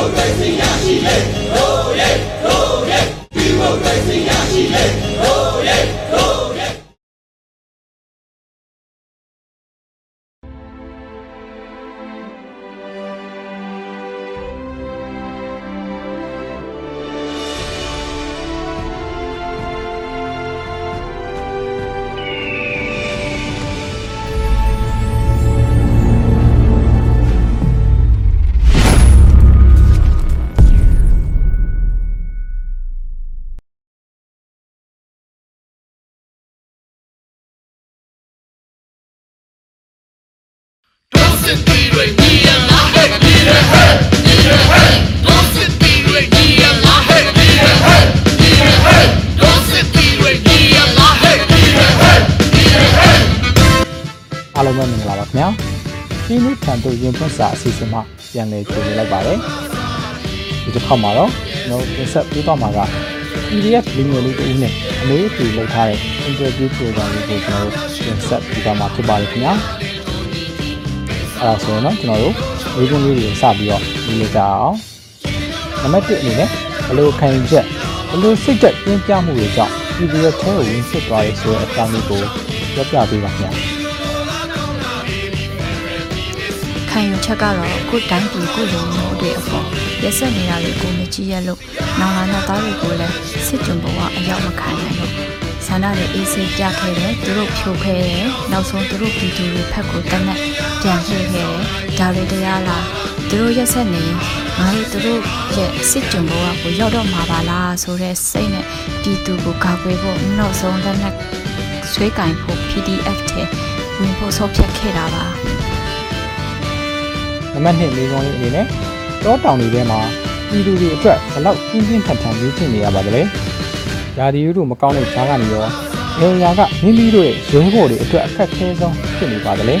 မိုကရေစီရရှိလေ Go yeah Go yeah ဒီမိုကရေစီရရှိလေ don't sit be right me and my head be the head be the head don't sit be right me and my head be the head be the head don't sit be right me and my head be the head be the head အားလုံးပဲမင်္ဂလာပါခင်ဗျာဒီနေ့ခံတို့ရင်ဖွင့်စာအစီအစဉ်မှာပြန်လည်ကြိုဆိုလိုက်ပါတယ်ဒီတစ်ခါမှာတော့ကျွန်တော်တင်ဆက်ပေးသွားမှာက PDF လင်းငယ်လေးတစ်ဦးနဲ့အမေအဖေလုပ်ထားတဲ့ interview program လေးကိုကျွန်တော်တို့တင်ဆက်ပေးသွားမှာဖြစ်ပါတယ်ခင်ဗျာ အဲ့ဒါဆိုရင်တော့ကျွန်တော်တို့ဒီကုန်းလေးတွေကိုစပြီးတော့ဒီလိုကြအောင်နံပါတ်1အနေနဲ့ဘယ်လိုခံယူချက်ဘယ်လိုစိတ်သက်ပြင်းပြမှုတွေကြောင့် PDF ထဲကိုဝင်ဖြစ်သွားရဲဆိုတဲ့အကြောင်းလေးကိုပြောပြပေးပါခင်ဗျာခံယူချက်ကတော့ကိုယ်တိုင်းပြည်ကိုယ်လူမျိုးတွေအပေါ်ရက်ဆက်နေတာတွေကိုမကြည့်ရလို့နောင်လာတဲ့သားတွေကိုလည်းစစ်ကြုံဘဝအရောက်မခံနိုင်လို့ ဆန္ဒတွေအေးဆေးပြခဲ့တယ်သူတို့ဖြိုခဲ့တယ်နောက်ဆုံးသူတို့ဗီဒီယိုတွေဖက်ကိုတက်နဲ့ပြန်ခဲ့ခဲ့တယ်ဒါတွေတရားလားသူတို့ရက်ဆက်နေငါတို့သူတို့ရဲ့စစ်ကြုံဘဝကိုရောက်တော့မှာပါလားဆိုတဲ့စိတ်နဲ့ပြည်သူကိုကာကွယ်ဖို့နောက်ဆုံးလက်နက်ဆွေးကင်ဖို့ PDF ထဲဝင်ဖို့ဆော့ဖြတ်ခဲ့တာပါနံပါတ်1လေးကုန်းလေးအနေနဲ့တောတောင်တွေထဲမှာပြည်သူတွေအတွက်ဘယ်လောက်ပြင်းပြင်းထန်ထန်နေချင်နေရပါသလဲ။ ယာဒီယူတို့မကောင်းတဲ့ဈာကနေရောနေရာကမိမိတို့ရဲ့ရုံးဖို့တွေအတွက်အခက်အခဲဆုံးဖြစ်နေပါသလဲ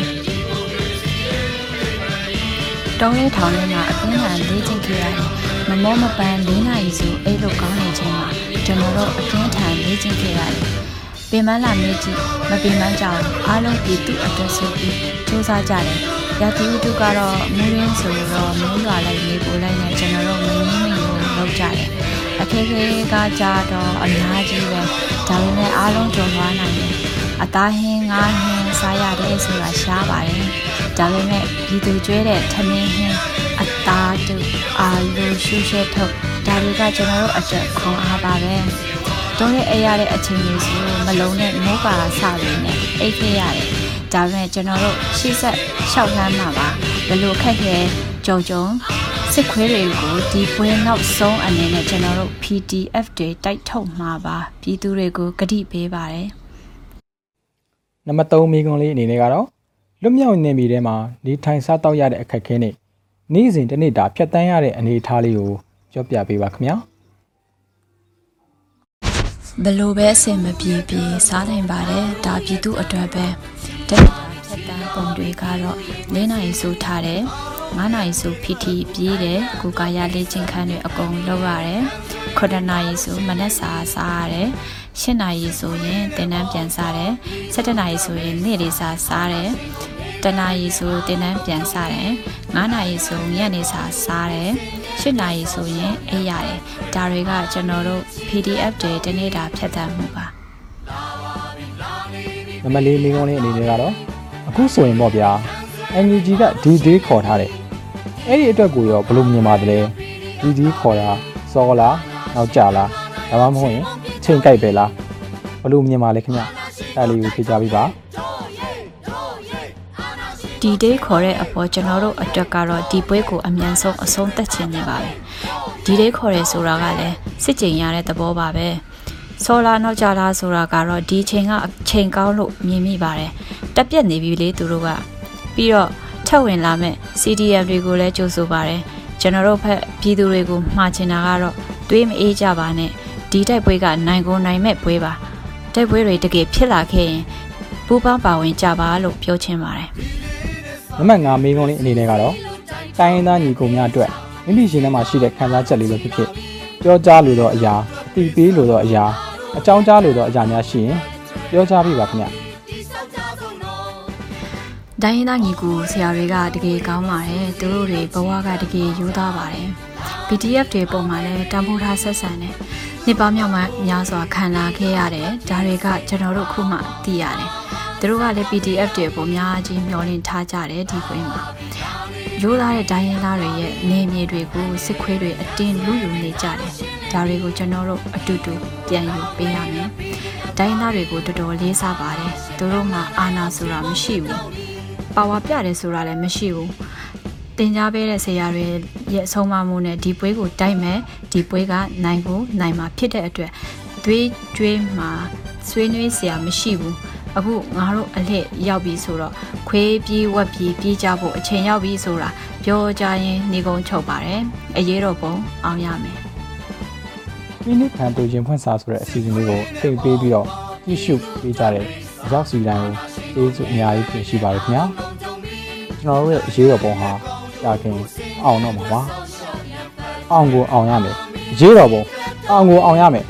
တောင်းရဲထောင်ထဲမှာအပြင်းထန်လေးချင်ခဲ့ရတယ်။မမောမပန်း၄နာရီစုအိတ်လို့ကောင်းနေချိန်မှာကျွန်တော်တို့အပြင်းထန်လေးချင်ခဲ့ရတယ်။ပင်မလာမေးကြည့်မပင်မကြောင်အားလုံးပြည်သူအတွက်ဆိုပြီးစူးစမ်းကြတယ်။ရာသီဥတုကတော့မူးရင်းဆိုတော့မိုးရွာလိုက်နေပိုလိုက်နဲ့ကျွန်တော်တို့မင်းမင်းကိုလောက်ကြတယ်။ အခက်အခဲကကြတော့အများကြီးပဲ။ဒါပေမဲ့အားလုံးကြုံသွားနိုင်တယ်။အသားဟင်းငါးဟင်းစားရတယ်ဆိုတာရှားပါတယ်။ဒါပေမဲ့ပြည်သူကျွဲတဲ့ထမင်းဟင်းအသားတူအာလူရှုရှဲထုတ်ဒါတွေကကျွန်တော်တို့အတွက်ခွန်အားပါပဲ။တုံးရဲ့အိပ်ရတဲ့အချိန်လေးဆိုမလုံးနဲ့မိုးကာဆရင်းနဲ့အိတ်ခဲ့ရတယ်။ဒါပေမဲ့ကျွန်တော်တို့ရှေ့ဆက်လျှောက်လှမ်းမှာပါ။ဘယ်လိုခက်ခဲကြုံကြုံ စစ်ခွေးတွေကိုဒီပွဲနောက်ဆုံးအနေနဲ့ကျွန်တော်တို့ PDF တွေတိုက်ထုတ်မှာပါပြည်သူတွေကိုကတိပေးပါတယ်။နံပါတ်3မိကုန်းလေးအနေနဲ့ကတော့လွတ်မြောက်နေပြီထဲမှာနေထိုင်စားတောက်ရတဲ့အခက်အခဲနဲ့နေ့စဉ်တစ်နေ့တာဖြတ်တန်းရတဲ့အနေအထားလေးကိုပြောပြပေးပါခင်ဗျာဘယ်လိုပဲအဆင်မပြေပြေစားနိုင်ပါတယ်ဒါပြည်သူအတွက်ပဲတက်တာဖြတ်တန်းပုံတွေကတော့၄နိုင်ဆိုထားတယ် 9နိုင်ဆို PT ပြေးတယ်ကိုကာရလေးချင်းခန်းတွေအကုန်လောက်ရတယ်9နိုင်ဆိုမနက်စာစားရတယ်10နိုင်ဆိုရင်တင်တန်းပြန်စားတယ်17နိုင်ဆိုရင်နေ့လေးစာစားတယ်တနာရီဆိုတင်တန်းပြန်စားတယ်9နာရီဆိုညနေစာစားတယ်8နာရီဆိုရင်အေးရတယ်ဒါတွေကကျွန်တော်တို့ PDF တွေတနေ့တာဖြတ်သန်းမှုပါနံပါတ်4မိကုန်းလေးအနေနဲ့ကတော့အခုဆိုရင်ပေါ့ဗျာ NUG က D-Day ခေါ်ထားတယ်။ အဲ့ဒီအတွက်ကိုရောဘယ်လိုမြင်ပါသလဲ။ D-Day ခေါ်တာစောလားနောက်ကြလားဒါမှမဟုတ်ရင်ချိန်ကြိုက်ပဲလားဘယ်လိုမြင်ပါလဲခင်ဗျ။အဲ့လေးကိုဖြေကြပေးပါဒီ day ခေါ်တဲ့အပေါ်ကျွန်တော်တို့အတွက်ကတော့ဒီပွဲကိုအမြန်ဆုံးအဆုံးသတ်ခြင်းနေပါပဲဒီ day ခေါ်ရဲဆိုတာကလည်းစစ်ကြင်ရတဲ့သဘောပါပဲဆောလာနောက်ကြလားဆိုတာကတော့ဒီချိန်ကအချိန်ကောင်းလို့မြင်မိပါတယ်တက်ပြက်နေပြီလေသူတို့ကပြီးတော့ ထပ်ဝင်လာမဲ့ CDM တွေကိုလည်းကြိုဆိုပါတယ်ကျွန်တော်တို့ဖက်ပြည်သူတွေကိုမှာချင်တာကတော့တွေးမအေးကြပါနဲ့ဒီတိုက်ပွဲကနိုင်ကိုနိုင်မဲ့ပွဲပါတိုက်ပွဲတွေတကယ်ဖြစ်လာခဲ့ရင်ပူပေါင်းပါဝင်ကြပါလို့ပြောချင်ပါတယ်။နံပါတ်5မိကုန်းလေးအနေနဲ့ကတော့တိုင်းရင်းသားညီကိုများအတွက်မိမိရှင်ထဲမှာရှိတဲ့ခံစားချက်လေးပဲဖြစ်ဖြစ်ပြောကြားလို့တော့အရာအတိပေးလို့တော့အရာအကြောင်းကြားလို့တော့အရာများရှိရင်ပြောကြားပြပါခင်ဗျ။ တိုင်းရင်းသားညီကူဆရာတွေကတကယ်ကောင်းပါတယ်သူတို့တွေဘဝကတကယ်ယူသားပါတယ် PDF တွေပုံမှာလည်းတံပိုးထားဆက်ဆံတယ်နှစ်ပေါင်းမြောက်မှများစွာခံလာခဲ့ရတယ်ဒါတွေကကျွန်တော်တို့ခုမှသိရတယ်သူတို့ကလည်း PDF တွေပုံများကြီးမျှော်လင့်ထားကြတယ်ဒီကွင်းမှာရိုးသားတဲ့တိုင်းရင်းသားတွေရဲ့နေမြေတွေကိုစစ်ခွေးတွေအတင်းလူယူနေကြတယ်ဒါတွေကိုကျွန်တော်တို့အတူတူပြန်ယူပေးရမယ်တိုင်းရင်းသားတွေကိုတော်တော်လေးစားပါတယ်သူတို့မှအာနာဆိုတာမရှိဘူး ပါဝါပြတယ်ဆိုတာလည်းမရှိဘူးတင် जा ပေးတဲ့ဆရာတွေရဲ့အဆုံးအမမှုနဲ့ဒီပွဲကိုတိုက်မယ်ဒီပွဲကနိုင်ကိုနိုင်မှာဖြစ်တဲ့အတွက်သွေးကြွေးမှာဆွေးနွေးစရာမရှိဘူးအခုငါတို့အလှည့်ရောက်ပြီဆိုတော့ခွေးပြေးဝက်ပြေးပြေးကြဖို့အချိန်ရောက်ပြီဆိုတာပြောကြရင်နေကုန်းချုပ်ပါတယ်အရေးတော်ပုံအောင်ရမယ်မိနစ်ခံတူရင်ဖွင့်စာဆိုတဲ့အစီအစဉ်လေးကိုချိန်ပေးပြီးတော့ကြည့်ရှုပေးကြတဲ့အရောက်စီတိုင်းကို ကျေးဇူးအများကြီးတင်ရှိပါတယ်ခင်ဗျာကျွန်တော်တို့ရဲ့အရေးတော်ပုံဟာကြာခင်အောင်တော့မှာပါအောင်ကိုအောင်ရမယ်အရေးတော်ပုံအောင်ကိုအောင်ရမယ်